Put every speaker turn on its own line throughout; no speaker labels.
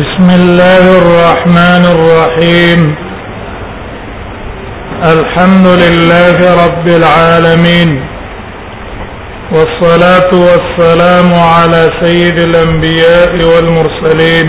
بسم الله الرحمن الرحيم الحمد لله رب العالمين والصلاة والسلام على سيد الأنبياء والمرسلين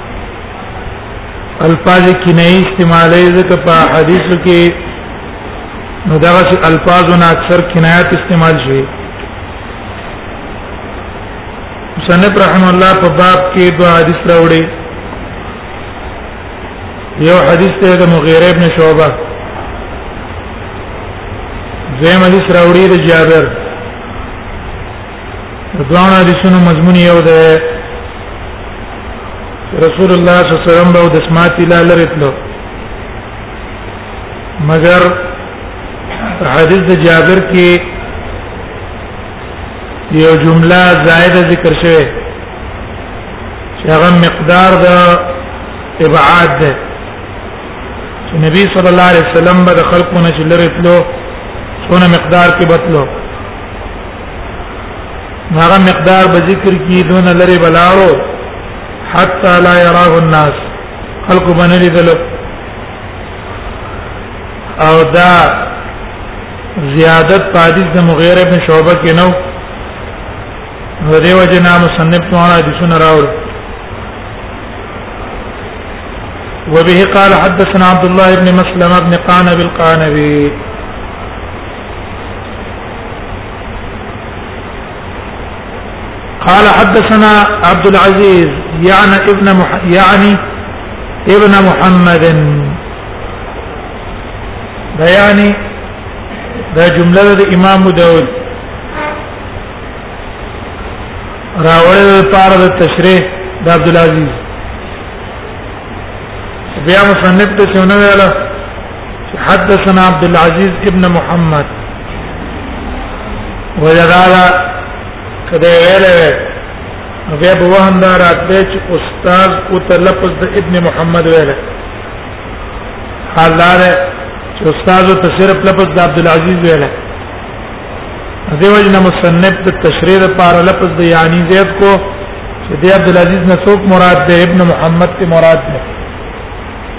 الفاظ کې نه استعمالې ځکه په حدیثو کې نو دا چې الفاظونه اکثر کنایات استعمال شي مصنف رحم الله په باب کې دو حدیث راوړي یو حدیث ته د مغیره ابن شعبہ زم حدیث راوړي د جابر دوه حدیثونو مضمون یو ده رسول الله صلی الله علیه وسلم به د سماعت لا لرتلو مگر حدیث د جابر کې یو جمله زائده ذکر شوه چې هغه مقدار د ابعاد ده چې نبی صلی الله علیه وسلم به د خلقونه چې لري تلو څونه مقدار کې بتلو هغه مقدار به ذکر کی دون لری بلاړو حتا لا يراه الناس خلق بنلی دلو او دا زیادت حدیث د مغیره بن شعبہ کې نو نو دیو جنا مصنف تعالی حدیثونه راوړ وبه قال حدثنا عبد الله بن مسلمه بن قانب القانبي قال حدثنا عبد العزيز يعني ابن مح... يعني ابن محمد دا يعني دا جمله د امام داود راول پار د تشریح د عبد العزيز بیا مصنف ته څونه ویله حدثنا عبد العزيز ابن محمد ويرالا کده ویلې بیا به وهم دا راتله چې استاد او ته لفظ د ابن محمد ویلې حال دا چې استاد ته صرف لفظ د عبد العزيز ویلې دیو جن مصنف د تشریح لپاره لفظ د یعنی زید کو چې د عبد العزيز نه څوک مراد ده ابن محمد ته مراد ده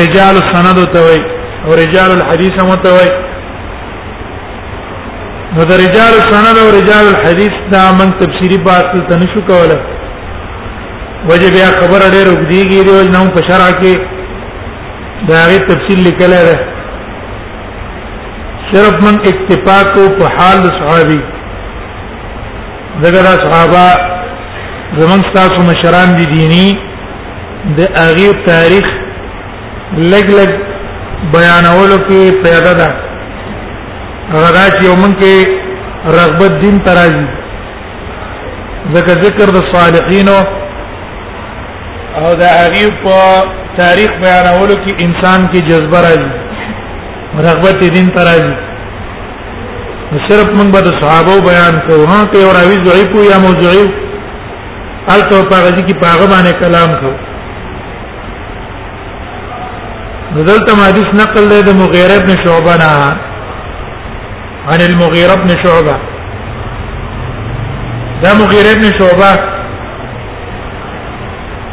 رجال السند ته وای او رجال الحديث هم ته وای نو د رجال السند او رجال الحديث دا من تفسیری بات ته نشو کوله وجه بیا خبر ډېر وګدیږي دی او نو په شرع کې دا غي تفصیل لیکل دی صرف من اکتفا کو په حال صحابي دغه صحابه زمون تاسو مشران دي دینی د هغه تاریخ لګ لګ بیانولو کې پیدا ده هغه دا چې موږ کې رغبت دین ترازی ځکه ذکر د صالحینو او د هغه په تاریخ بیانولو کې انسان کې جذبه راځي رغبت دین ترازی صرف موږ به صحابه بیان کوو ها ته راوي ضعیف یا موضوعي الته په هغه ځکه په هغه باندې کلام کو نزلت حدیث نقل له د مغیره ابن شعبہ نه عن المغیره ابن شعبہ دا مغیره ابن شعبہ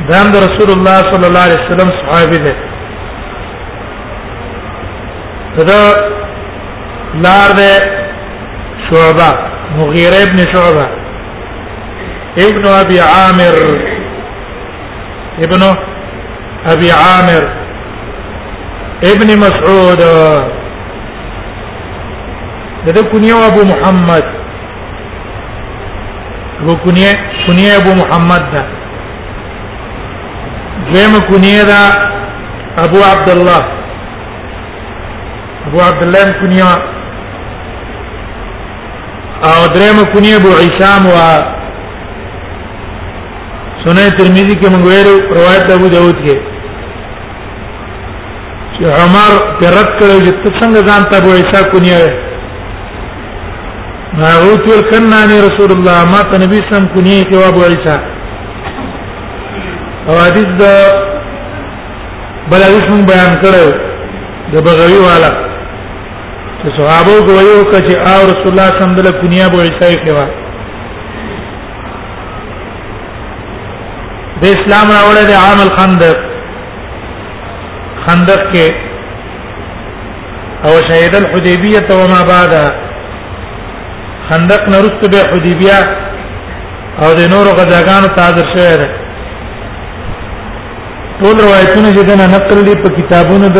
دا د رسول الله صلی الله علیه وسلم صحابي دی دا لار ده شعبہ مغیره ابن شعبہ ابن ابي عامر ابن ابي عامر ابن مسعود ده كنيه ابو محمد ابو كنيه كنيه ابو محمد ده دیم کنیه دا ابو عبد الله ابو عبد الله کنیه او دریم کنی ابو عیسام وا سنن ترمذی کې موږ ویلو روایت ابو داود کې چې عمر ترت کړو چې څنګه ځان ته ابو عیسی کنیه ما اوت ول کنانی رسول الله ما ته نبی سم کنیه کې ابو عیسی او حدیث دا بل حدیث بیان کړو د بغوی والا ته صحابه ګویو کچه او رسول الله صلی الله علیه وسلم د کنیا بو عیسی کوا د اسلام راوړل د عام الخندق خندق کې او شهید الحدیبیه او ما بعد خندق نرست به حدیبیه او د نورو غزاګانو تاجر شوی دی ټول روایتونه چې دنه نقل دي په کتابونو د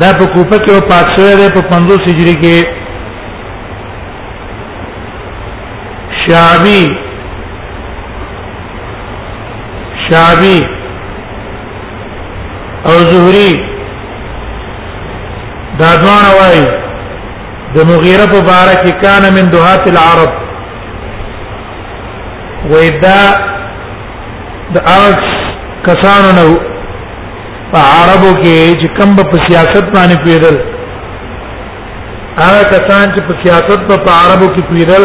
دا په کوفه کې او پات شوی دی په 50 هجری کې شعبی شعبی او زهری دا دوان وای د مغیره په باره کې کان من دهات العرب وېدا د اج کسانو نه په عربو کې چې کم په سیاست باندې پیدل هغه کسان چې په سیاست په عربو کې پیدل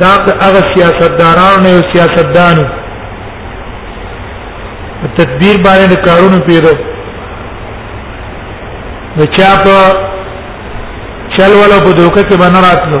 دا هغه سیاستداران نه یو سیاستدانو په تدبیر باندې د کارونو پیدل د چا په چل ولا په دوکه کې باندې راتلو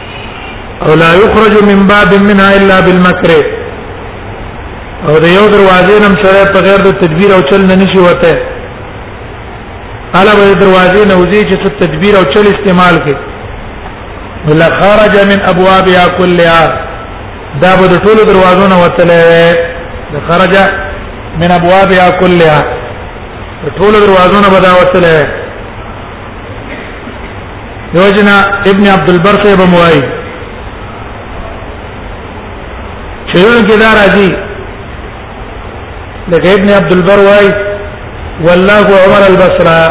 او لا يخرج من باب منها الا بالمكر او د یو دروازې نم سره په غیر د تدبیر او چل نه نشي وته الا به دروازې نه وځي چې تدبیر او چل استعمال کې ولا خرج من ابوابها كلها دا به د ټول دروازو نه وتله د خرج من ابوابها كلها ټول دروازو نه بدا وتله دوجنا ابن عبد البر سے بموائی شیرون کې دا راځي لکه ابن عبد البر وائی والله عمر البصرا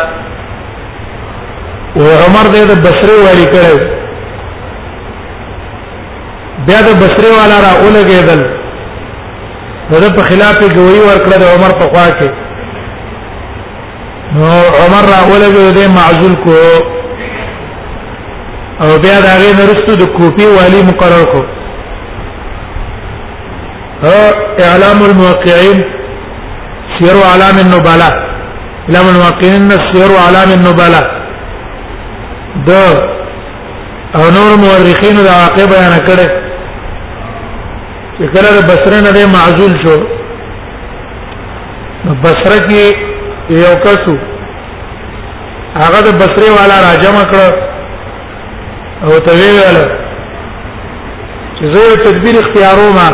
و عمر دې د بصره والی کړو بیا د بصره والا را اولګېدل نو په خلاف ګوي ورکړه د عمر په خوا کې نو عمر را ولګو دې معزول کو او بیا دا غي نرستو د کوپی والی مقرر کو ها اعلام الموقعين سير علام النبلاء اعلام الموقعين سير علام النبلاء د او نور مورخین دا واقع بیان کړي چې کله د بصره نه معزول شو بصره کې یو کسو هغه د بصره والا راجم کړ او ته ویل چې زه تدبیر اختیارو ما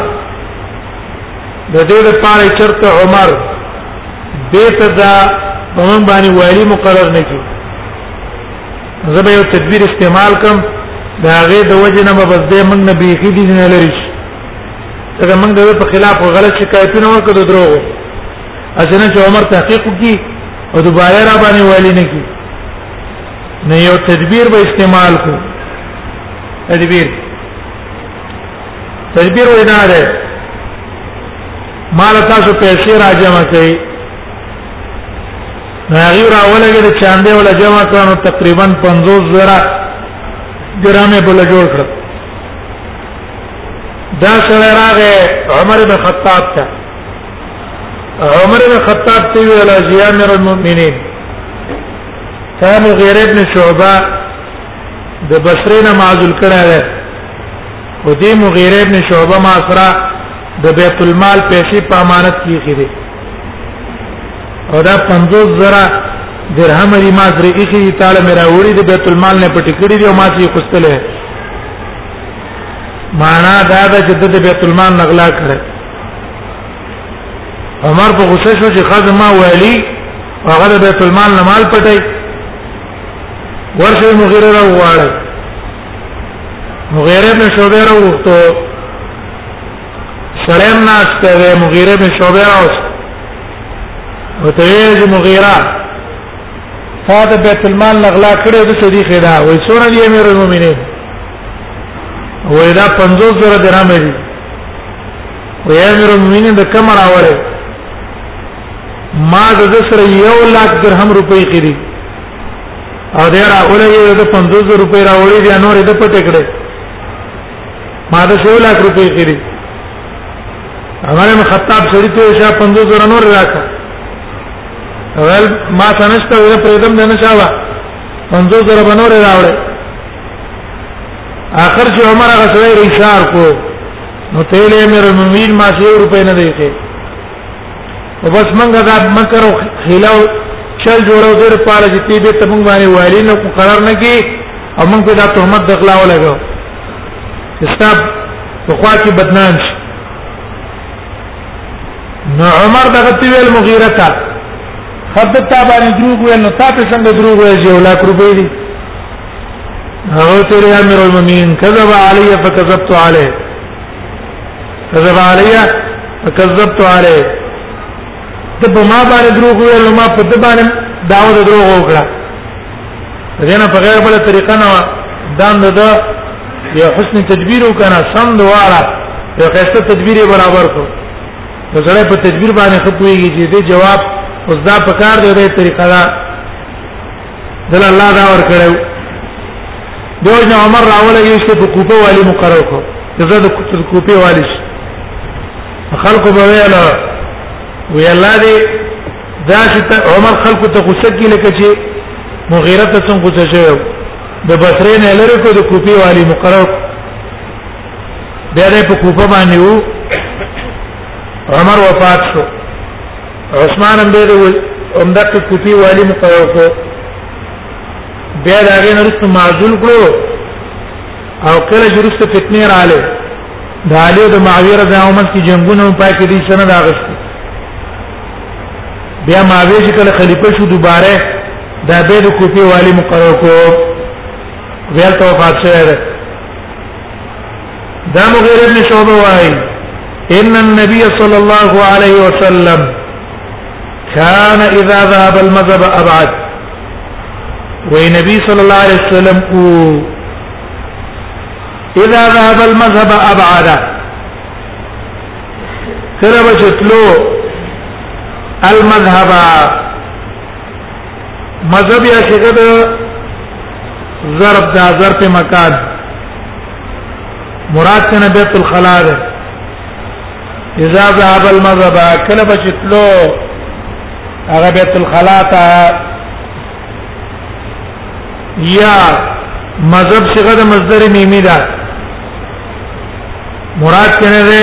د دې لپاره چرته عمر دې ته دا موږ باندې والی مقرر نه کی زه به یو تدبیر استعمال کوم دا غي د وجنه مبزده موږ نه بیخي دي نه لري دا موږ د په خلاف غلط شکایتونه وکړو د دروغ اجنه چې عمر تحقیق کی او دوباره را باندې والی نه کی نه یو تدبیر به استعمال کو تدبیر تدبیر وینا ده مال تاسو پیسې را جمع کړئ هغه را ولګي د چاندې ولا جمع کړو تقریبا 50 زره ګرامه بوله جوړ کړ دا سره راغه عمر بن خطاب ته عمر بن خطاب ته ویل یا امیر المؤمنین تا مغیر ابن شعبہ د بصری نه معزول کړه ده و دې مغیر ابن شعبہ ما سره د بیت المال پیسې په امانت کې خېده او دا 50 زره درهم دې ما سره یې تعالی میرا وړي د بیت المال نه پټ کړی دی او ما سره یې خوستله معنا دا ده چې د بیت المال نغلا کړه عمر په غوسه شو چې خاص ما والی هغه د بیت المال نه مال پټای ورشه مغیره را وواړه مغیره په شوبه را وخته سلام ناشته مغیره په شوبه راوست وته یې مغیره تا د بیت المال نغلا کړو د سدي خدا وای څونه دی امیر المؤمنین وای دا 50 زره درهم دی وای امیر المؤمنین د کم راوړې ما د سره یو لاک درهم روپۍ کړی او دا راولې د 50 زره روپۍ راوړې دی نور د پټ کړې ما د شو لاک روپی کړی هغه خطاب سړی ته شا 50 زره نور راکړه ول ما تنشته وې پرېدم نه شاوه 50 زره بنور راوړې اخر چې عمر هغه سره اشاره کو نو تیلې مې رمین ما 100 روپې نه دی کې نو بس منګه دا مکر او خلاو چل جوړو دیر پاره چې تی به تمنګ باندې والی نو قرار نه کی او موږ په دا تهمت دخلا ولګو استاب په خوا کې بدنام شي نو عمر دغه تی ویل مغیره تا خد تا باندې دروغ ویل نو تا په څنګه دروغ ویل چې ولا قربې دي هغه ته امیر المؤمنین کذب علی فکذبت علیه کذب علیا فکذبت علی ته په ما باندې دروغ ویل ما په دې باندې داو د دروغ وکړه دغه په غیر بل طریقه نه دان د یو حسن تدبیر وکنه سم دواره یو خسته تدبیر برابر کو نو زړه په تدبیر باندې خپويږي چې دې جواب اوس دا پکار دی دې طریقه دا دل الله دا ور کړو دیو جن عمر راول یو څه په کوپه والی مقرر کو زه د کوپه والی خلق به ویل وی الله دې دا چې عمر خلق ته غوسه کی لکه چې مغیره ته څنګه غوسه شوی د بصرې نه لری کو د کوپه والی مقرر بیا دې په کوپه باندې وو عمر وفات شو عثمان هم دې هم د کوفي والی مقرر کو بیا دا غي نرست معزول کړو او کله چې رست فتنه رااله د علي د معاویه رضی الله عنه کی جنگونه پای کې دي سند اغست بیا معاویه چې کله خلیفہ شو دوباره دا به د کوفي والی مقرر کو ویل توفات شوه دا مغیر ابن شعبه وایي ان النبي صلى الله عليه وسلم كان إذا ذهب المذهب أبعد والنبي صلى الله عليه وسلم إذا ذهب المذهب أبعد كربت له المذهب مذهب يا شيخ ضرب دا ظرف مکان مراد څنګه بیت الخلا ده اذا ذهب المذهب کله بچتلو هغه بیت الخلا ته یا مذهب څخه د مصدر میمی ده مراد څنګه ده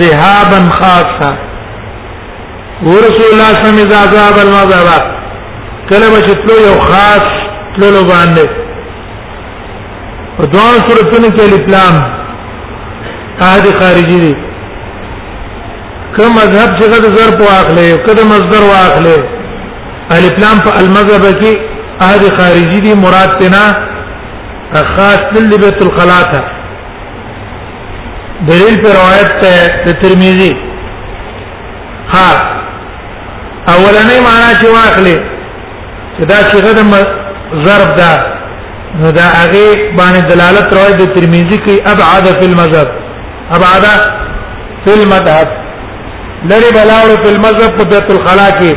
ذهابا خاصه ورسول الله صلی الله علیه وسلم المذهبات کله چې تلو یو خاص تلو باندې په دوه صورتونو کې الاسلام احد خارجي دي کوم مذهب چې د زر په واخلې کده مصدر واخلې الاسلام په المذهب کې احد خارجي دي مراد تنا خاص تل بیت الخلاته دلیل پر روایت ته د ترمذی ها اولنې معنا چې واخلې چې دا صيغه د ضرب ده نو دا هغه باندې دلالت روایت د ترمذی کې ابعد فی المذهب ابعد فی المذهب لری بلاړو فی المذهب په بیت الخلا کې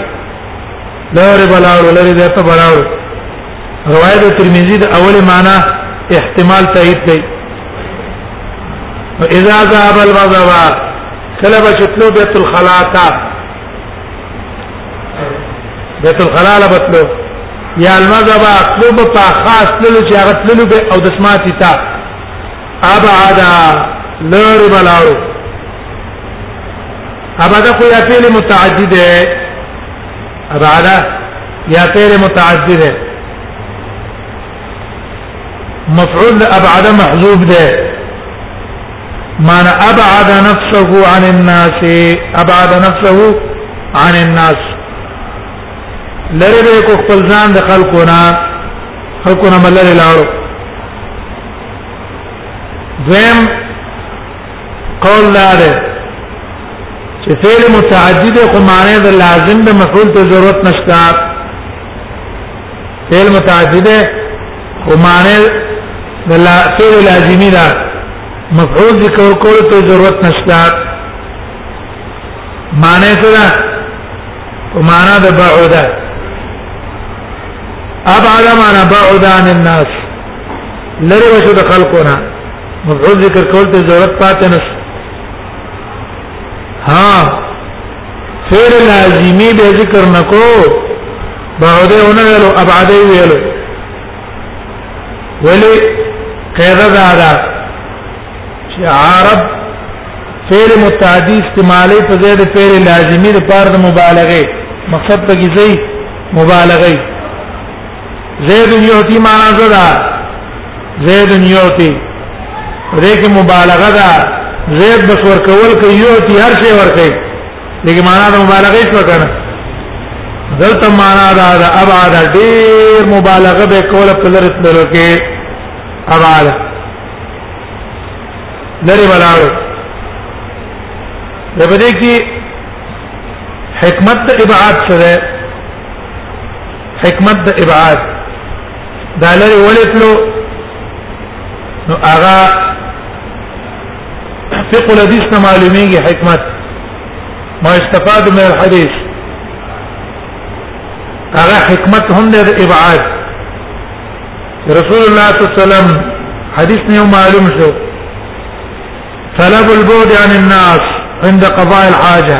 لری بلاړو لری بیت بلاړو روایت ترمذی د اول معنا احتمال تایید دی اذا ذهب الوضع کله به چتلو بیت الخلا تا بیت الخلا لبتلو یا المذهب اطلب په خاص للو چې هغه تللو به او د سماعتي تا ابعدا لری بلاو ابدا خو یا فعل متعدد ابعدا یا فعل متعدی ده مفعول ابعد محذوب ده معنى ابعد نفسه عن الناس ابعد نفسه عن الناس لره کو خپل ځان د خلکو نه خلکو نه ملل لاړو دویم قول لاره چې فعل متعدد خو معنی د لازم د مفعول ته ضرورت نشته فعل متعدد خو معنی د فعل لازمی ده مفعول ذکر کول ته ضرورت نشته معنی څه ده او معنی د بعد ابعد معنی بعد عن الناس لری وشو د خلقونه مفعول ذکر کول ته ضرورت پاتې نشو ها فعل لازمی به ذکر نکو بعده ونه ویلو ابعده ویلو ولی قیده دا دا چې عرب فعل متعدی استعمالی په ځای د فعل لازمی لپاره د مبالغه مقصد په کې ځای مبالغه زید یعطی معنا څه ده زید یعطی دې کې مبالغه ده زید بس ور کول کوي یعطی هر شی ور کوي دغه معنا د مبالغه شو کنه دلته معنا دا ده ابعاد ډیر مبالغه به کوله په لرت لرو کې ابعاد لري بلاړو د بده کې حکمت ابعاد سره حکمت د ابعاد دا لري ولتلو نو هغه فقه الحديث نه معلومیږي حکمت ما استفاد من الحديث هغه حکمت هم د ابعاد رسول الله صلی الله علیه وسلم حدیث نه معلوم شو طلب البعد عن الناس عند قضاء الحاجه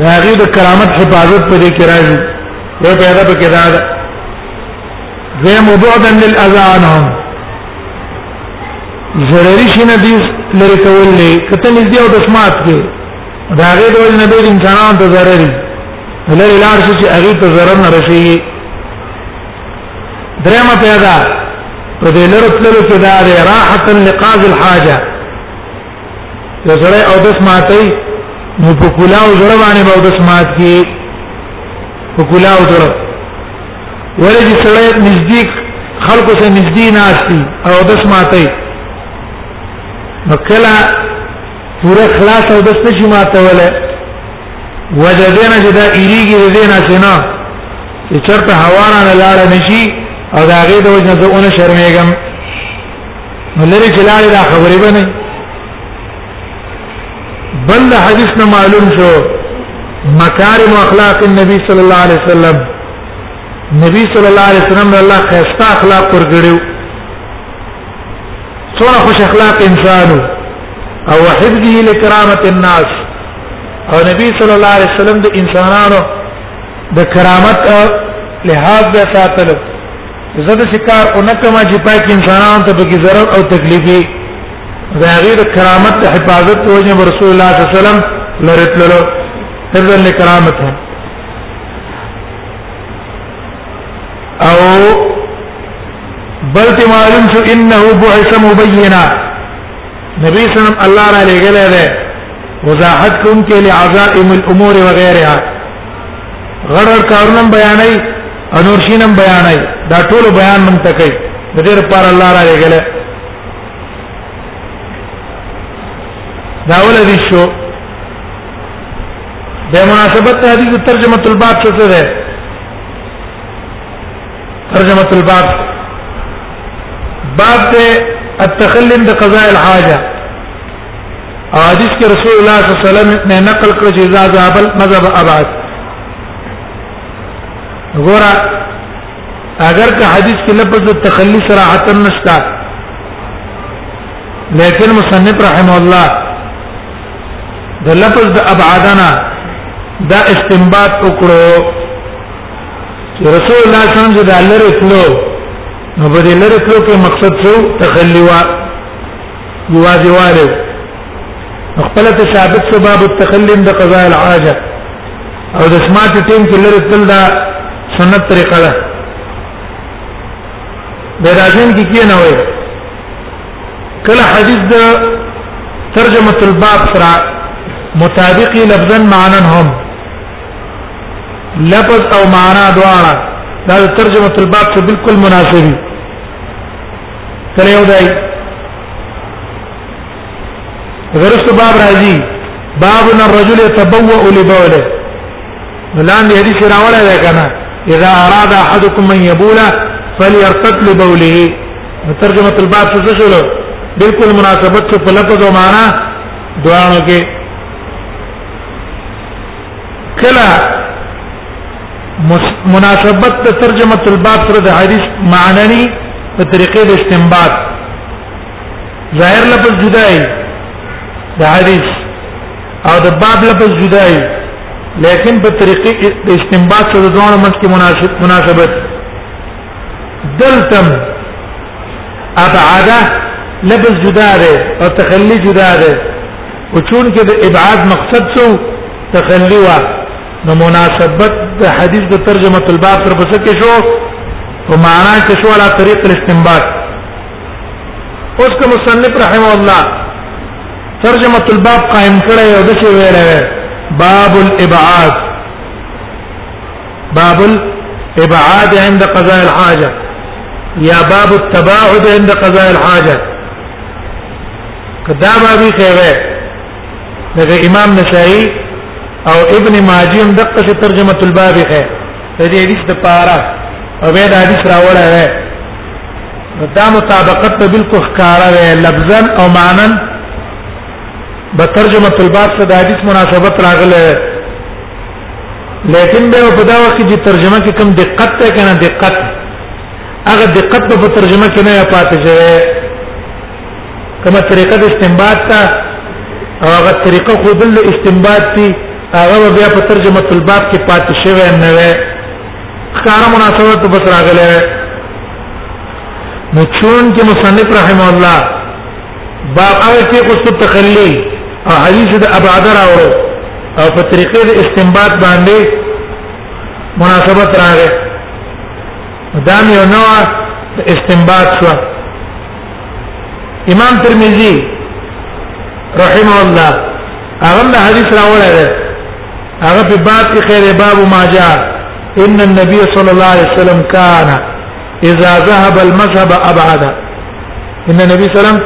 دا هغه د کرامت حفاظت په دې کې راځي یو پیدا په کې دا ده زم بعدا للاذى عنهم ضروري شي نه دي لري کول نه کته نږدې او د سماعت کې دا هغه د وجه نه به انسانان ته ضروري لري لار شي چې هغه ته ضرر نه رسي درېمه پیدا په دې لرتلو کې دا راحت لقاض الحاجه یو سره او داس ماتي نو په کلا او زړه باندې به داس مات کی په کلا او زړه ولې سره نزدیک خلکو سره نزدې ناشتي او داس ماتي مکلا پورا خلاص او داس نشي ماته ولا وجدنا جدا ایریږي دینه سینا چې چرته هوا نه لاړ نشي او دا غي د وجنه زه اون شرمېږم ملری جلاله دا خبرې باندې بل حدیث نه معلوم شو مکارم اخلاق النبي صلی الله علیه وسلم نبی صلی الله علیه وسلم الله خیسته اخلاق ورګړو څوره خوش اخلاق انسانو او حفظه لکرامت الناس او نبی صلی الله علیه وسلم د انسانانو د کرامت لحاظ به ساتل زه د شکار او نکما چې پاک انسانانو ته پکې ضرر او تکلیفي دا غیر کرامت ته حفاظت ته وجه رسول الله صلی الله علیه وسلم لرتللو حفظا لکرامت ہے او بل ته معلوم شو انه بعث مبینا نبی صلی الله علیه وسلم الله را لګل دی وضاحت کوم کې لعظائم الامور وغيرها غرر کارونه بیانای انور شینم بیانای دا ټول بیان مونږ ته کوي د دې لپاره الله را لګل دا ول دي شو د مناسبت ته حدیث ترجمه الباب څه څه ده ترجمه الباب باب ته التخلي عند قضاء الحاجه حدیث کې رسول الله صلی الله علیه وسلم نے نقل کړ چې اذا ذهب المذهب ابعد ګورا اگر که حدیث کې لفظ التخلی صراحتا نشتا لیکن مصنف رحم الله د لفظ د ابعادنا دا استنباط وکړو چې رسول الله صلی الله علیه وسلم د الله رسولو نو په دې لره کلو کې مقصد څو تخلی وا یوازې والو خپل تشابه سبب التخلم د قضاء العاجه او د سمارټ ټیم کې لري تل دا سنت طریقه ده د راځین کې کې نه وای کله حدیث د ترجمه الباب سره مطابقي لفظا معنا هم لفظ او معنا دواړه دا ترجمه الباب ته بالکل مناسبي کله یو دی غرست باب راځي باب الرجل يتبوأ لبوله لاندې حدیث راوړی دی کنه اذا اراد احدكم من يبول فليرتد لبوله ترجمه الباب څه شلو بالکل مناسبت څه په لفظ او معنا دعاونو کې کلا مناسبت ترجمه الباب سره د حدیث معنی په طریقې د استنباط ظاهر لفظ جدای د حدیث او د باب لفظ جدای لیکن په طریقې د استنباط سره د دوه منځ کې مناسب مناسبت دلتم ابعاده لفظ جدا ده او تخلي جدا ده او چون کې د ابعاد مقصد څو تخلي وا نو مناسبت د حدیث د ترجمه الباب تر پسکه شو په معنا کې شو على طريق الاستنباط اوس کوم مصنف رحم الله ترجمه الباب قائم کړی او د څه ویل باب الابعاد باب الابعاد عند قضاء الحاجه یا باب التباعد عند قضاء الحاجه کدا بابي خیره دغه امام نسائی او ابن ماجه هم دغه ترجمه الباب خیره د دې حدیث د پاره او به د حدیث راوړل دا مطابقت ته بالکل ښکارا وی لفظا او معنا به ترجمه الباب سره د حدیث مناسبت راغله لیکن به په دا وخت کې ترجمه کې کم دقت ته کنه دقت هغه دقت په ترجمه کې نه پاتې شوی کومه طریقه د استنباط ته او هغه طریقه خودل استنباط دي هغه بیا په ترجمه الباب کې پاتې شوی نه وی ښکارا مناسبت په بس راغلی نو چون کې مصنف رحم الله باب هغه کې خو ست تخلي او حدیث د ابعاد راوړو او په طریقې د استنباط باندې مناسبت راغی دا یو نوع استنباط شو امام ترمذی رحمه الله هغه حدیث راوړی هغه په باب کې خیر باب ما جاء ان النبي صلى الله عليه وسلم كان اذا ذهب المذهب ابعد ان النبي صلى الله عليه وسلم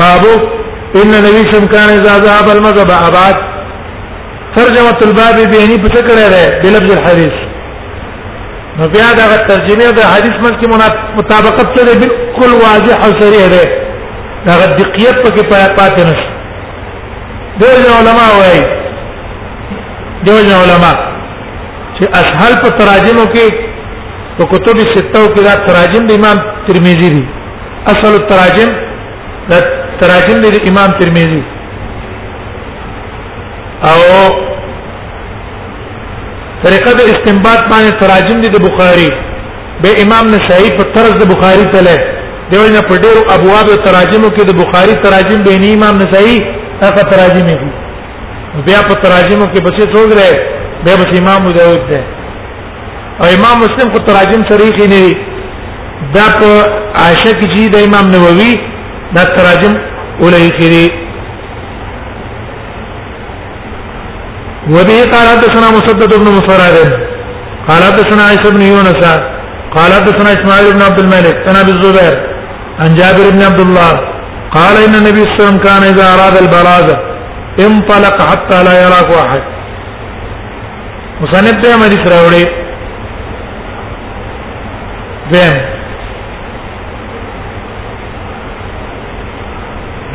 بابو ان النبي صلى الله عليه وسلم كان اذا ذهب المذهب ابعد ترجمه الباب به نه پڅ کړه ده بلفظ الحديث نو بیا دا ترجمه د حدیث من کې مطابقت سره بالکل واضح او صریح ده دا دقیق پکې پاتې نشته دوی علماء وایي دوی علماء چې اسهل په تراجمو کې په کتب سته کې دا تراجم د امام ترمذی دي اصل التراجم دا تراجم د امام ترمذی او طریقه د استنباط باندې تراجم دي د بخاری به امام نسائی په طرز د بخاری تله دیو نه په ډیرو ابواب او تراجمو کې د بخاری تراجم به نه امام نسائی هغه تراجم دي بیا په تراجمو کې بچي څوګ رہے به بس امام داود ده او امام مسلم کو تراجم صریح نه دي دا په عائشه کې چې د امام نووي دا تراجم ولې کړي وبه قال حدثنا مسدد بن مفرد قال حدثنا عيسى بن يونس قال حدثنا اسماعيل بن عبد الملك عن ابي الزبير عن جابر بن عبد الله قال ان النبي صلى الله عليه وسلم كان اذا اراد البلاغه انطلق حتى لا يراك واحد مصنف دې مری سره وړي دیم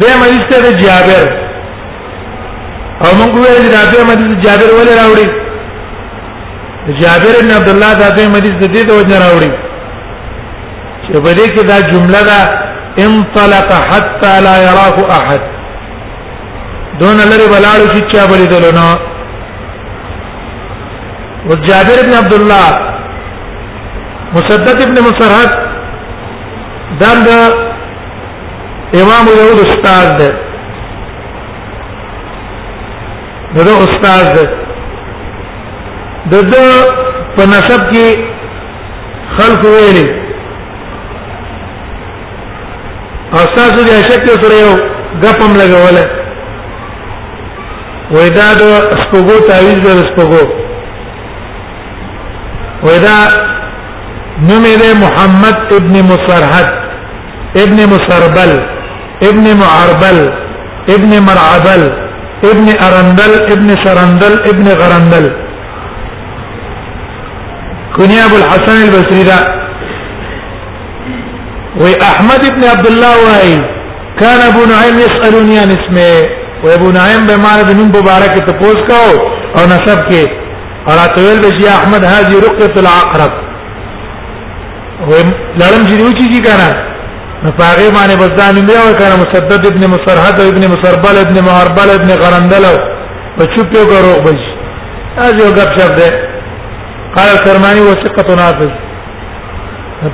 دیم حدیث ته جابر او موږ ویل دا په مدیز جابر ولې راوړي جابر بن عبد الله دا په مدیز د دې د وجه راوړي چې په دې کې دا جمله ده انطلق حتى لا يراه احد دون لري بلاړو چې چا بلی دلونه وجابر بن عبد الله مسدد ابن مسرهد دا امام یو استاد دی دا استاد دی د د په نسب کې خلق ویلي او تاسو دې شک سره یو غپم لګوله وای دا د سپوغو تعویز د سپوغو ودا نوم دې محمد ابن مسرحد ابن مسربل ابن معربل ابن مرعبل ابن ارندل ابن شرندل ابن غرندل کنیا ابو الحسن البصری دا وی احمد ابن عبد الله وای کان ابو نعیم یسالونی عن اسمه و ابو نعیم به مال د نوم مبارک ته پوس کاو او نسب کې راته ویل به چې احمد هذه رقيه العقرب و لړم چې دوی چې کنه نو پاغه باندې بزدان مې و کنه مسدد ابن مسرحد ابن مسربل ابن مهربل ابن غرندل په چوپو غرو بج از یو غب شپ ده قال کرمانی وثقه نافذ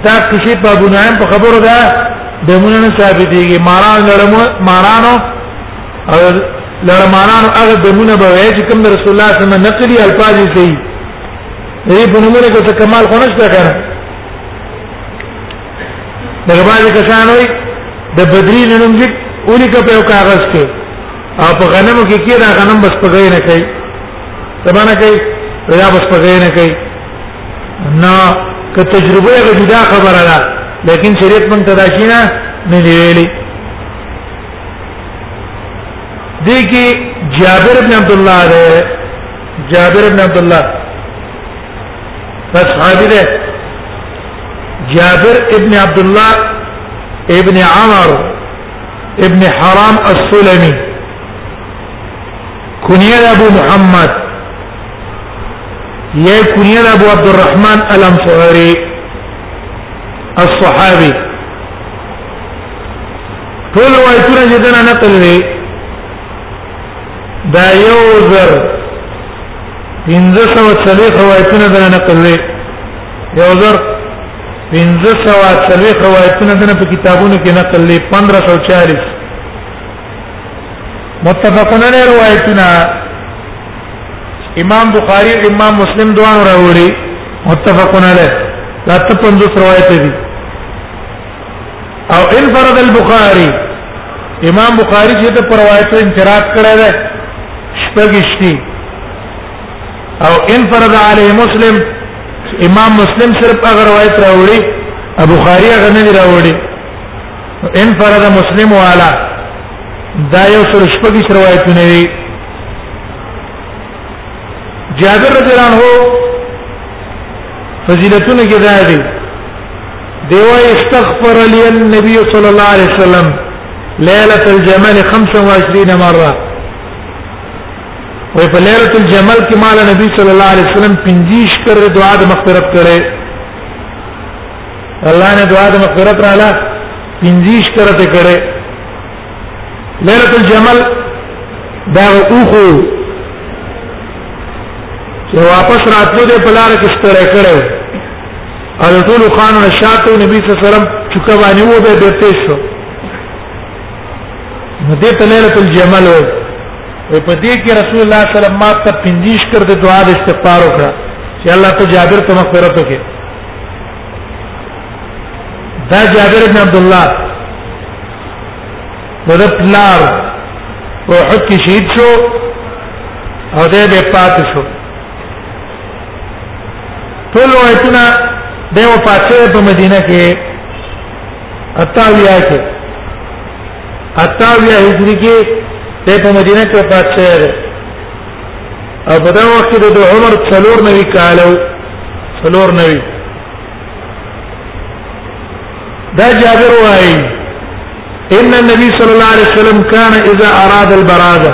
دا کشي په ابو نعیم په خبرو ده دمونه نه ثابتېږي ماران لړمو مارانو او لړمانان هغه دمونه به وایي چې کوم رسول الله صلی الله علیه وسلم نقلی الفاظ کوي دې په نومونه کې څه کمال خو نشته کنه دغه باندې کسان وایي د بدری نوم لیک اونې کا په کاغذ کې او په غنمو کې کې دا غنم بس پګې نه کوي سبانه کوي دا بس پګې نه کوي نه که تجربه غوډه خبره ده لیکن شریعت من تداشینا نه دی ویلي دیکي جابر بن عبد الله ده جابر بن عبد الله فصحابي ده جابر ابن عبد الله ابن عمر ابن حرام السلمي كنيه ابو محمد يا كنيه ابو عبد الرحمن الانصاري الصحابي ټول روایتونه چې دنا نقل وي دا یو زر پنځه سوه څلوېښت روایتونه دنا نقل وي یو زر پنځه سوه څلوېښت روایتونه دنا په کتابونو کې نقل دي 1540 متفقون علیه روایتونه امام بخاری او امام مسلم دوه راوړي متفقون علیه دا ته 50 روایت دي او انفرد البخاری امام بخاری چې ته پر روایت انفراد کړی دی شپږشتي او انفرد علی مسلم امام مسلم صرف هغه روایت راوړي ابو بخاری هغه نه راوړي انفرد مسلم والا دا یو سر شپږش روایتونه دي جابر رضی الله عنه فضیلتونه کې دا دي دیو استغفر لي النبي صلى الله عليه وسلم ليله الجمل 25 مره وی په ليله الجمل کې مال نبی صلی الله علیه وسلم 50 کر دعا د مغفرت کړي الله نے دعا د مغفرت رااله 50 کر ته کړي ليله الجمل دا اوخو چې واپس راتلو دې په لار کې ستړی کړي او ټول خان نه شاته نبی صلی الله علیه وسلم چکه باندې وو به بیرته شو نو دې ته ليله الجمل وي وي په دې کې رسول الله صلی الله علیه وسلم ما ته پنځیش کړ د دعا د استغفار وکړه چې الله ته جابر ته مغفرت وکړي دا جابر بن عبد الله د پلار او حق شهید شو او دې به پات شو ټول روایتونه د وفات شوی په مدینه کې اتاویا کې اتاویا هجری کې ته په مدینه کې وفات شوی دی او په دا وخت کې د عمر څلور نوي کالو څلور نوي دا جابر وايي ان النبي صلى الله عليه وسلم كان اذا اراد البراده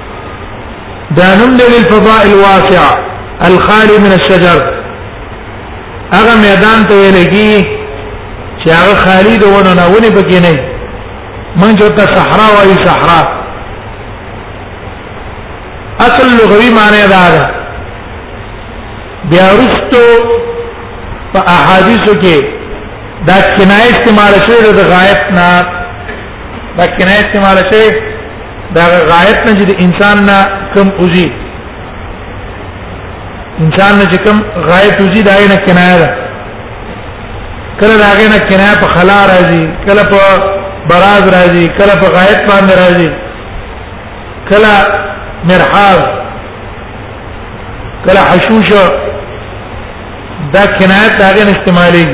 دا نوم دی للفضاء الواسع الخالي من الشجر هغه میدان ته ویل کی چې هغه خالی د ونه نه ونی پکې نه من جو ته صحرا وایي صحرا اصل لغوي معنی دا ده بیا رستو په احادیثو کې دا کنایه استعمال شوی د غایت نه دا کنایه استعمال شوی دا غایت نه چې انسان نه کم اوزی انسان نه چې کم غایت اوزی دا نه کنایه ده کله دا نه کنایه په خلا راځي کله په براز راځي کله په غایت باندې راځي کله مرحاض کله حشوش دا کنایه دا نه استعمالي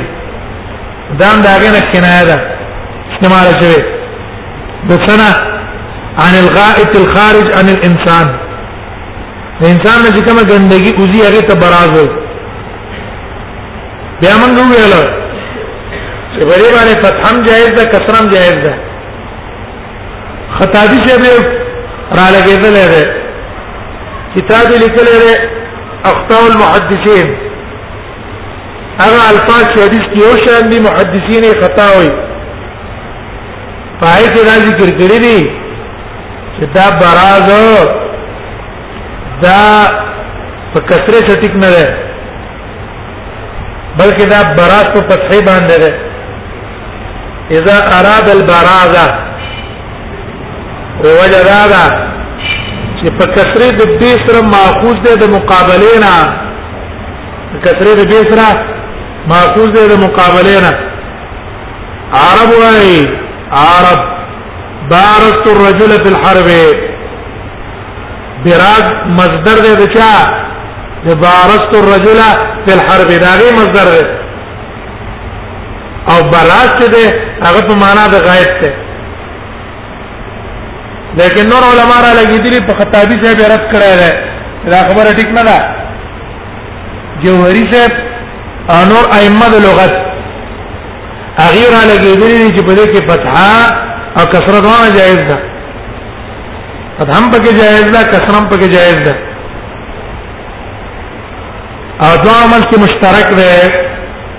دا دا نه کنایه ده استعمال شوی د سنه عن الغائط الخارج عن الانسان د انسان نه چې کومه ګندګي اوزي هغه ته براز وي بیا موږ ویل چې په دې باندې فتحم جائز ده کسرم جائز ده خطابی چې به را لګېدل دی کتاب لیکل دی اخطاء المحدثين هغه الفاظ چې حدیث کې یو شان دي محدثین یې خطا وایي پای کې دا ذکر کړی دی چې دا براز دا په کثره سټیک نه ده بلکې دا براز په فتحې باندې ده اذا اراد البرازه وجه دا ده چې په کثره د دې سره ماخوذ ده د مقابله نه کسره د بیسرا ماخوذ ده د مقابله نه عرب وای عرب بارست الرجل في الحرب براز مصدر ده د چا د بارست الرجل في الحرب دا غي مصدر ده او براست ده هغه په معنا د غایب ده لیکن نور علما را لګیدلی په خطابی صاحب رد کړی دی دا خبره ټیک نه ده جوهری صاحب انور ائمه د لغت هغه را لګیدلی چې په دې کې فتحه او کسره دونه جایز ده فتحه هم پکې جایز ده کسره هم پکې جایز ده او دا عمل کې مشترک ده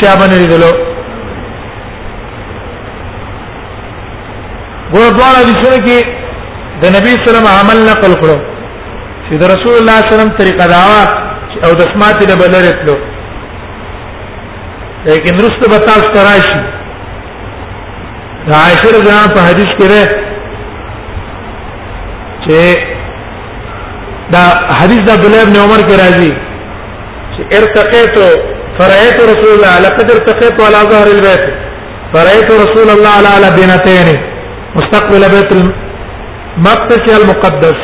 چا باندې لیدلو ګور دواړه د سره کې د نبی سلام عمل نقل کړو چې د رسول الله سلام طریقه دا او د سماعت د بلرتلو لیکن رست به تاسو تراشي د عائشه رضی الله په حدیث کې ده چې دا حدیث د عبد الله بن عمر کې راځي چې ارتقيت فرأيت رسول الله لقد ارتقيت على ظهر البيت فرأيت رسول الله على لبنتين مستقبل بيت المقدس المقدس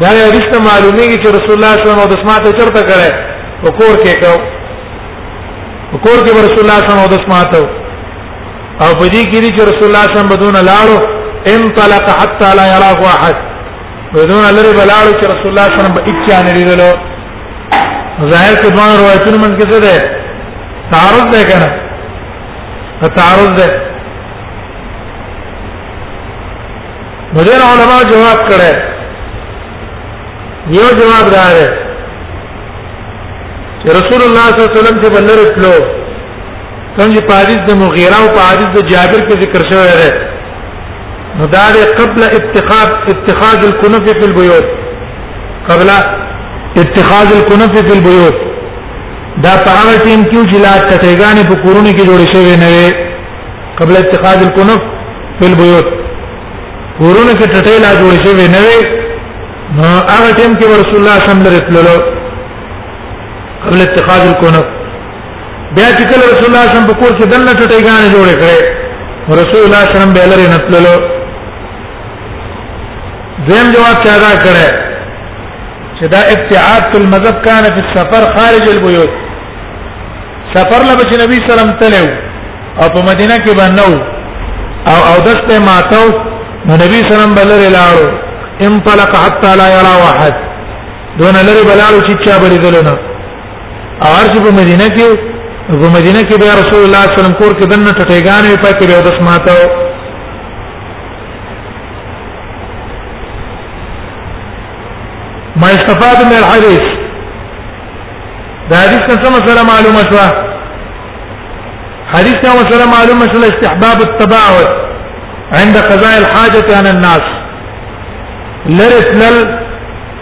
دا یو رښتیا معلومیږي چې رسول الله صلی الله علیه وسلم د سماعت چرته کړه وکور کې کو وکور کې رسول الله صلی الله علیه وسلم د سماعت او په دې کې چې رسول الله صلی الله علیه وسلم بدون لاړو انطلق حتى لا يراه احد ودونه لري بلاړو چې رسول الله صلی الله علیه وسلم به اچا نه لیدلو ظاهر کې دوه روایتونه من کې څه ده تعارض ده کنه تعارض ده مدیر علماء جواب کړه یو جواب دا ده چې رسول الله صلی الله علیه وسلم چې بلر تلو کوم چې په حدیث د مغیره او په حدیث د جابر کې ذکر شوی دی نو دا دی قبل اتخاذ اتخاذ الكنف في البيوت قبل اتخاذ الكنف في البيوت دا په هغه ټیم کې چې لا کټېګانې په کورونو کې جوړې شوې نه وي قبل اتخاذ الكنف في البيوت کورونو کې ټټې لا جوړې شوې نه وي نو هغه ټیم کې رسول الله صلی الله علیه وسلم قبل اتخاذ الكنف بیا چې کله رسول الله صلی الله علیه وسلم په کور کې دنه ټټې غانې جوړې کړې رسول الله صلی الله علیه وسلم به لري نتللو زم جواب چا دا کړه چې دا ابتعاد المذهب کان فی السفر خارج البیوت سفر لبه چې نبی صلی الله علیه وسلم تلو او په مدینه کې باندې او او دسته ماتو نو نبی صلی الله علیه وسلم بلر لاړو انطلق حتى لا يرى واحد دون لري بلالو چې چا بری دلونه او ارجو په مدینه کې په مدینه کې بیا رسول الله صلی الله علیه وسلم کور کې دنه ټټېګان وي پاتې به داس ماته ما استفاد من الحديث دا حدیث څه مسله معلومه شو حدیث څه مسله معلومه شو استحباب التباعد عند قضاء الحاجه عن الناس لرث لل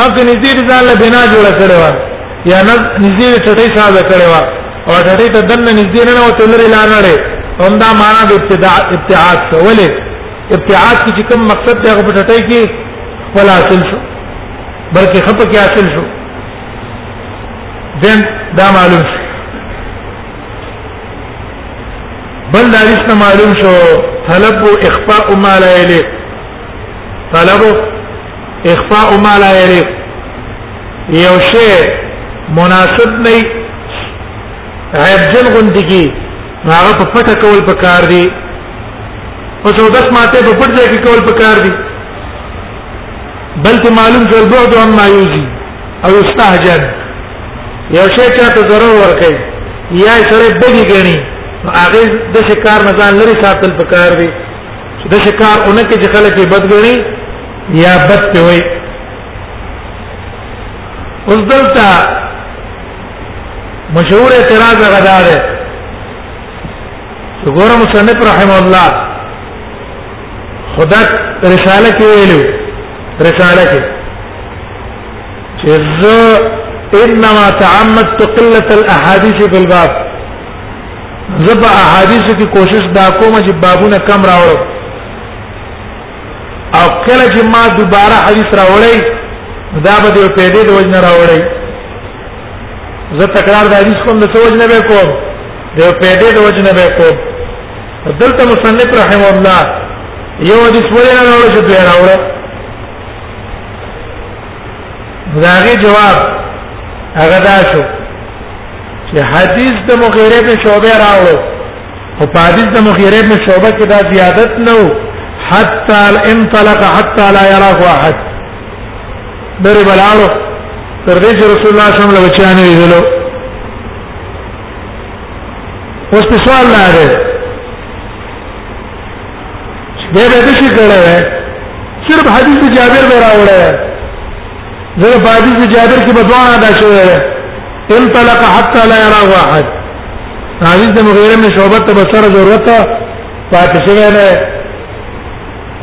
او که نږدې دې ځان له بنا جوړه کړې وه یا نه نږدې دې ټټۍ سازه کړې وه او ټټۍ ته دننه نږدې نه وته لرې لا نه لرې همدا معنا د ابتداع ابتعاد شو ولې ابتعاد کې چې کوم مقصد دی هغه په ټټۍ کې ولا حاصل شو بلکې خپه کې حاصل شو دین دا معلوم شو بل دا رښتیا معلوم شو طلب اخفاء ما لا يليق طلب اخفاء ما لا يليق یو شی مناسب نه عیب جن غندګي هغه په پټه کول پکار دي او څو داس ماته په پټه کې کول پکار دي بلته معلوم چې البعد عما يوزي او يستهجن یو شی چې ته ضرر ورکړي یا سره بدی غني هغه د شکار نه ځان لري ساتل پکار دي چې د شکار اونکه چې خلک یې بد غني یا بد په وي اوس دلته مشهور اعتراض غدا ده ګوره مصنف رحم الله خدا رساله کې ویلو رساله کې چې انما تعمدت قله الاحاديث في الباب زه په احادیثو کې کوشش دا کوم چې بابونه کم راوړم او کله چې ما دوباره حدیث راوړی دا به د پیدې د وجنه راوړی زه تکرار د حدیث کوم د څه وجنه به کوم د پیدې د وجنه به کوم دلته مصنف رحم الله یو حدیث ولې نه راوړل چې دوی راوړل داغي جواب هغه دا شو چې حدیث د مغیره په شوبه راوړو او په حدیث د مغیره په شوبه کې دا زیادت نه وو حتا انطلق حتا لا يراه احد درې بلاړو تر دې چې رسول الله صلی الله علیه وسلم له بچانه ویلو اوس په سوال لاره به به د شي کړه صرف حدیث جابر به راوړل زه په حدیث جابر کې بدوان ادا شوی انطلق حتى لا يرى واحد حدیث د مغیره من شعبت ته بسر ضرورت پاتې شوی نه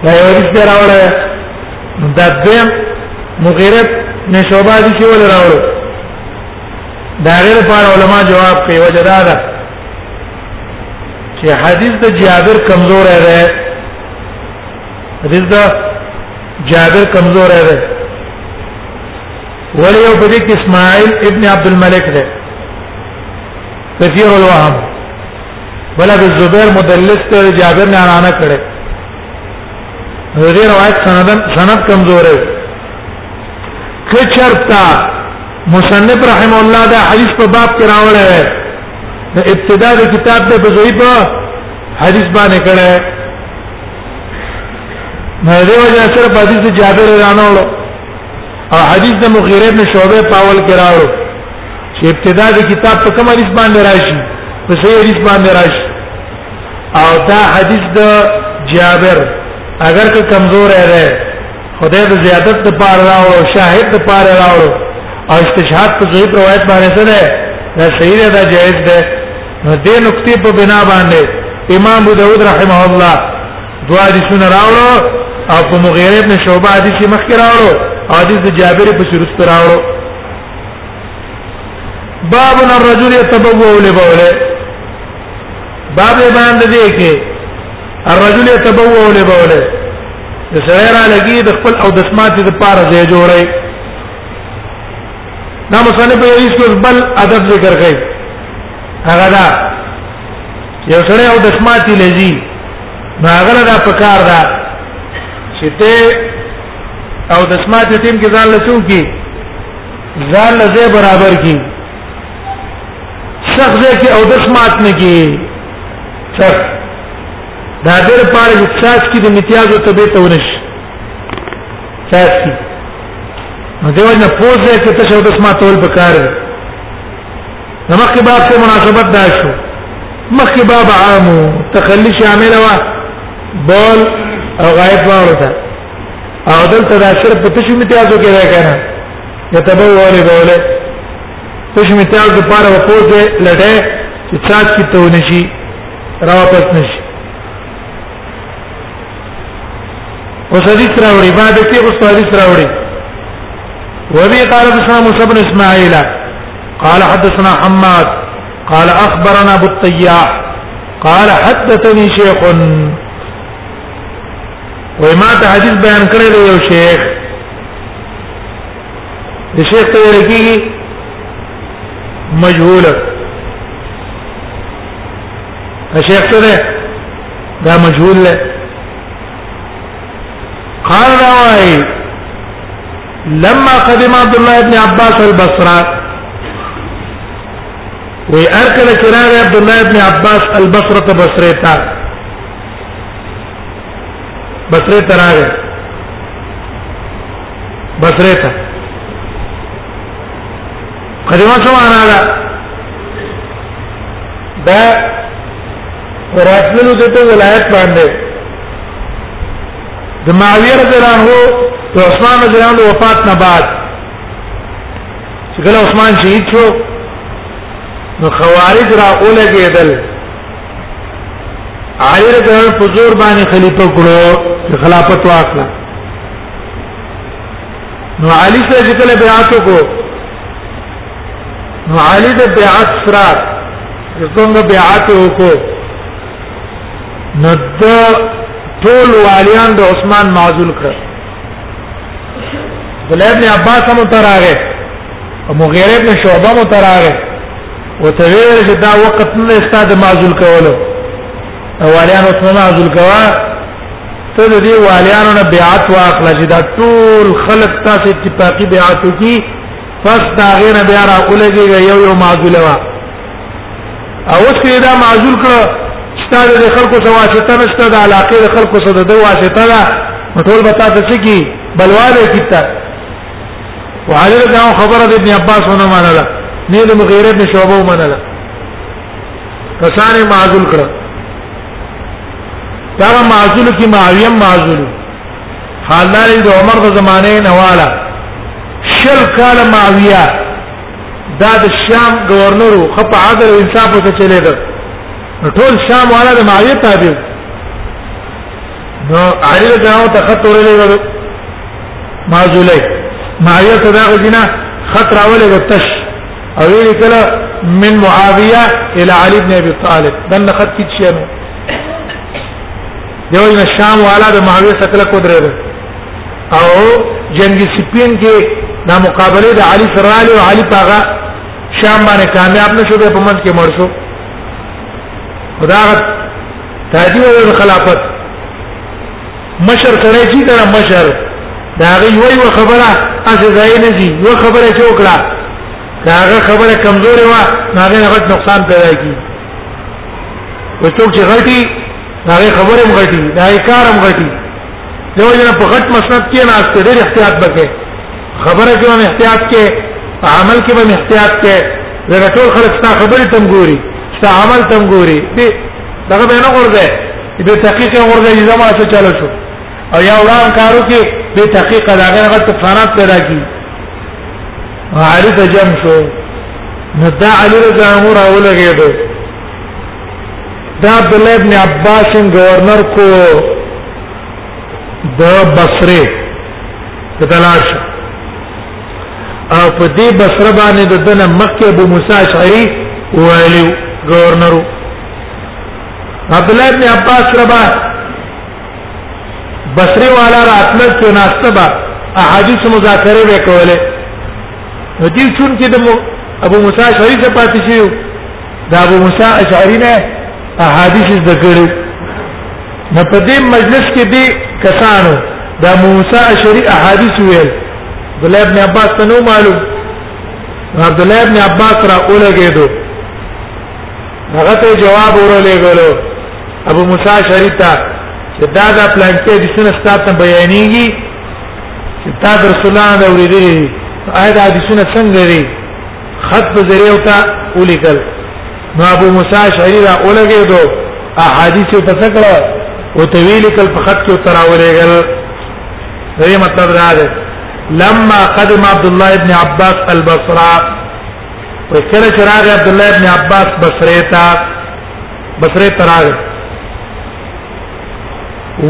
دا یو حدیث به راوړل د دې مغیره من شعبه دي چې ول راوړل دا غیر په علماء جواب کوي وجدادا چې حدیث د جابر کمزور دی حدیث د جابر کمزور دی ولی یو په دې کې اسماعیل ابن عبد الملک دی کثیر الوهم بل ابو زبیر مدلس ته جابر نه اعلان کړي دې روایت سند سند کمزور دی کچرتا مصنف رحم الله دا حدیث په باب کې راوړی نو ابتدا د کتاب ته په ضعیف حدیث باندې کړه نو دیو جنا سره په حدیث جابر رانولو او حدیث د مغیره بن شعبه پاول کراړو چې ابتدا د کتاب په کوم حدیث باندې راشي په صحیح حدیث باندې راشي او دا حدیث د جابر اگر که کمزور ہے خدای د زیادت د پار راوړو شاهد د پار راوړو او استشهاد په ضعیف روایت باندې څه ده دا صحیح ده دا جائز ده نو دې نقطې په بنا باندې امام ابو داود رحمه الله دوا حدیثونه راوړو او په مغیره ابن شعبہ حدیث مخکې راوړو حدیث د جابر په شروط راوړو باب الرجل يتبوأ لبوله باب باندې دې کې الرجل يتبوأ لبوله د سړی را لګي د خپل او د سماعت د پاره ځای جوړي دا مصنف په یوه څه بل ادب ذکر کوي هغه دا یو سړی او د سماعت لذي هغه دا پکار دا چې ته او د سماعت ټیم کې ځان لچو کی ځان لزه برابر کی شخص کې او د سماعت نه کی څک دا ډېر پاره چې څاڅ کې د امتیازو تبه ته ونش څاڅ کې نو دیو نه پوزه کې ته شو د سما تول پکار نو مخکې باب ته مناسبت دا شو مخکې باب عام تخلي شامل وا بول او غایب واره ده او دلته دا صرف په تشو امتیازو کې راکنه یتبوه له بوله تش مثال د پاره وپوزه لټه چې چاچ کی ته ونشي را واپس نشي اوس حدیث راوړي بعد کې اوس حدیث راوړي وبي قال حدثنا موسى بن اسماعيل قال حدثنا حماد قال اخبرنا ابو الطياح قال حدثني شيخ وما ته حدیث بیان کړی یو شیخ د شیخ ته ویل کېږي مجهوله الشيخ سره دا مجهول له قال راوي لما قدم عبد الله بن عباس البصره ويأركل كرار عبد الله بن عباس البصرة بصريتا بصره تراغه بصره ته قدمه څه معنا ده دا وراتلو دته ولایت باندې د معاویه رضی الله عنه او عثمان رضی الله عنه وفات نه بعد چې کله عثمان شهید شو نو خوارج را اولګېدل علی رضی الله په زور باندې خلیفہ کړو چې خلافت واخله نو علی سره چې کله بیعت وکړو نو علی د بیعت سره څنګه بیعت وکړو نو د ټول والیان د عثمان معزول کړ عبدالله ابن عباس هم تراغه او مغیره ابن شعبه هم تراغه وتویل چې دا وخت نه استاد معزول کولو والیان اوس نه معزول کوا ته دې والیانو نه بیعت واخلې چې دا ټول خلق تاسو اتفاقی بیعت کی پس دا غیر بیا را اولګي یو یو معذول وا او اوس کې دا معذول کړه ستاره د خلکو سره واسطه نشته د علاقې د خلکو سره د واسطه ده ټول به تاسو څه کی بلواله کیته وعلي دا خبره د ابن عباس ونه منله نه د مغیره ابن شعبه ومنله کسانه معذول کړه دا معذول کی معاویه معذول حالداري د عمر د زمانه نه والا شل کال معاویه دا د شام گورنر خو په عدل او انصاف ته چلے ده ټول شام والا د معاویه تابع نو علی جناو ته خط ورلې ما زولای معاویه ته دا غزینا خط راولې د تش او ویل کله من معاویه الى علي بن ابي طالب دنه خط کې شنو دیو جن شام والا د معاویه سره کله کودرل او جنگ سپین کې دا مقابله د علي سره علي او علي پاغه شام باندې کامیاب نشو به په منځ کې مړ شو خدا تاجی او خلافت مشر کړی چې دا مشر دا غي وی و خبره اسه ځای نه دي و خبره چې وکړه دا غي خبره کمزوري و هغه غټ نقصان پیدا کی و څوک چې غلطي دا غي خبره مغټي دا غي کار مغټي دیو جن په غټ مسند کې نه است ډېر احتیاط وکړي خبره کې هم احتیاط کې عمل کې هم احتیاط کې دا ټول خلک ستا خبره تم ګوري ستا عمل تم ګوري دې دا به نه ورده دې تحقیق ورده یې زما څه چالو شو او یا وړان کارو کې به تحقیق دا غیر غلط فنات پیدا کی عارف جمع شو نو دا علی رضا امور اولګېدو د عبد الله ابن عباس گورنر کو د بصره په تلاش او په دې بصره باندې د دنه مکه ابو موسی اشعری ویلو گورنر عبد الله ابن عباس ربا بصره والا راتنه کې ناستبه احادیث مذاکره وکوله نو دې چون کې د ابو موسی اشعری څخه پاتې شو دا ابو موسی اشعری نه احادیث ذکرې نه په دې مجلس کې دي کسانو دا موسی اشعری احادیث ویل عبد الله ابن عباس ته نو معلوم عبد الله ابن عباس را اولګېدو هغه ته جواب ورولېګلو ابو موسی اشعری ته چې دا دا پلان کې د سنت ستاسو بیانېږي چې تا رسول الله اورېدلې آیا د حدیثونو څنګه لري خط په ذریعہ او تا ولیکل نو ابو موسی شعری را اولګه دو احادیث په څکړه او تویل کل په خط کې تراولېګل دې مطلب دا ده لما قدم عبد الله ابن عباس البصره وکړه چې راغی عبد الله ابن عباس بصره ته بصره ته راغی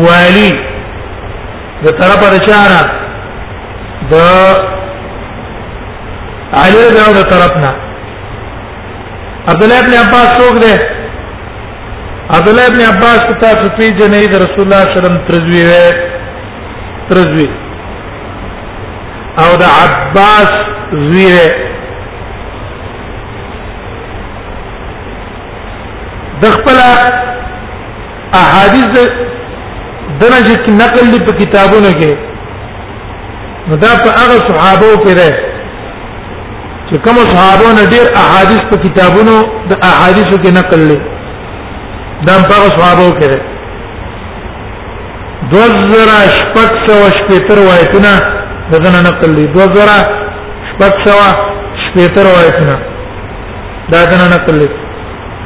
والی د طرفه د چاره د علي رضی الله طرفنا عبد الله ابن عباس څوک دی عبد الله ابن عباس تاسو پیژنې د رسول الله صلی الله علیه وسلم ترزوی وې ترزوی او د عباس زوی وې د خپل احادیث دنه چې نقل دي په کتابونو کې نو دا په هغه صحابه کې ده چې کوم صحابه نه ډېر احادیث په کتابونو د احادیثو کې نقل لري دا په هغه صحابه کې ده دوزرا شپږ سو شپېته روایتونه دغه نه نقل دي دوزرا شپږ سو شپېته روایتونه دا دغه نه نقل دي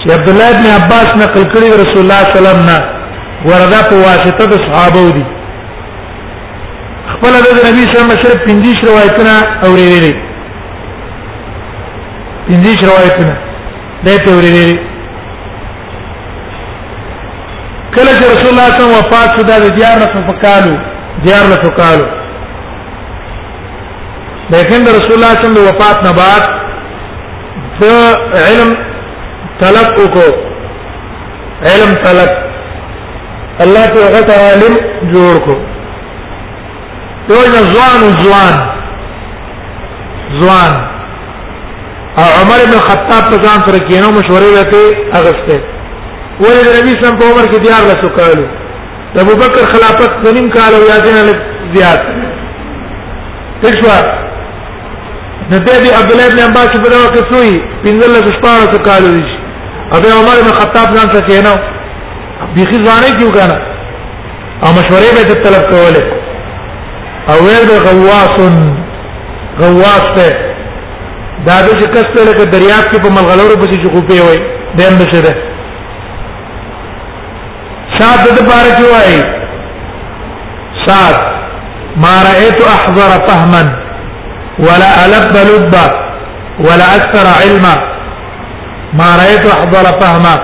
چې عبد الله ابن عباس نقل کړی رسول الله صلی الله علیه وسلم نه وردا په واسطه د صحابه دي خپل د نبی صلی الله علیه وسلم پنځه روایتونه اورېدلې پنځه روایتونه دا ته اورېدلې کله چې رسول الله صلی الله علیه وسلم وفات شو دا د دیار نه فقالو دیار نه فقالو لیکن رسول الله صلی الله علیه وسلم وفات نه بعد د علم طلب وکړو علم طلب الله ته غټ عالم جوړ کو یو ځوان ځوان ځوان او عمر بن خطاب په ځان سره کینو مشورې وکړي اغسته ولې د نبی سم په عمر کې دیار لا سکالو د ابوبکر خلافت نیم کال او یادینه زیات تښوا نبي عبد الله بن عباس په دغه کې سوی پنځله شپاره څه کال دي ابي عمر بن خطاب ځان څه کینو بيخي ځانې کیو کنه او مشورې به ته طلب کوله او ویل به غواص غواص ته دا د چې کس ته لکه دریاب کې په ملغلورو پسې چې کوپې وای دیم بشه ده سات د پاره کې وای سات ما رايت احضر فهما ولا الب لبا ولا اكثر علما ما رايت احضر فهما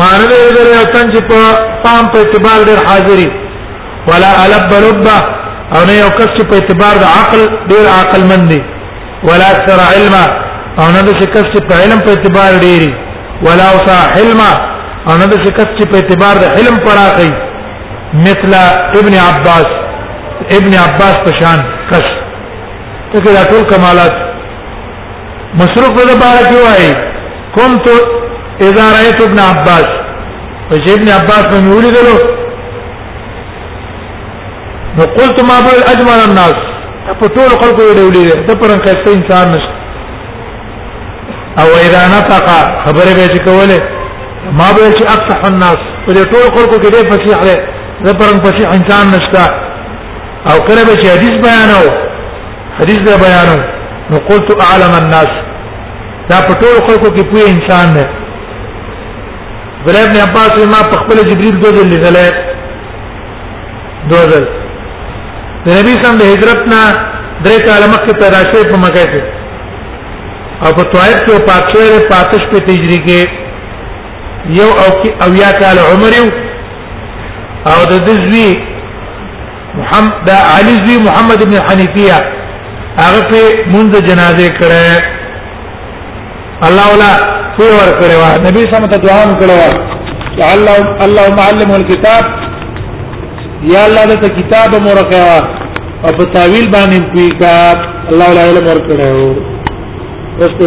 ما نه لري او تن چې په پام په اعتبار ډېر حاضرې ولا الب لبا او نه یو کس چې په اعتبار د عقل ډېر عقل مند دی ولا اکثر علما او نه د شکس چې په علم په اعتبار ډیری ولا اوسا حلما او نه د شکس چې په اعتبار د حلم پراخي مثل ابن عباس ابن عباس پشان کس ته دا ټول کمالات مصروف په بارے کې وایي كنت اذا رايت ابن عباس فجئ ابن عباس من ولدلو نو قلت ما بول اجمل الناس ته په ټول خلکو ویډولې ده ته پرن خسته انسان نشې او اذا نطق خبره به چې کوله ما به چې افصح الناس په ټول خلکو کې دې فصیح ده زه پرن فصیح انسان نشته او کله به چې حدیث بیانو حدیث به بیانو نو قلت اعلم الناس دا په ټول خلکو کې پوهه انسان ده ابراهيم بن عباس ما په خپل جبريل دوه ځلې غلې دوزل د نبی سم د هجرت نه درې کاله مخکې پیدا شوی په مکه کې او په طائف کې وفات شوی د پاتش په تجری کې یو او او یا کال عمر یو او د دزوی محمد د علی زوی محمد ابن حنیفیه هغه په منځ جنازه کړه الله ولا کوی ور کړو نبی سم ته دعا هم کړو الله الله معلم الكتاب یا الله د کتاب مورکه او په تعویل باندې کوی کا الله ولا علم ور کړو اوس په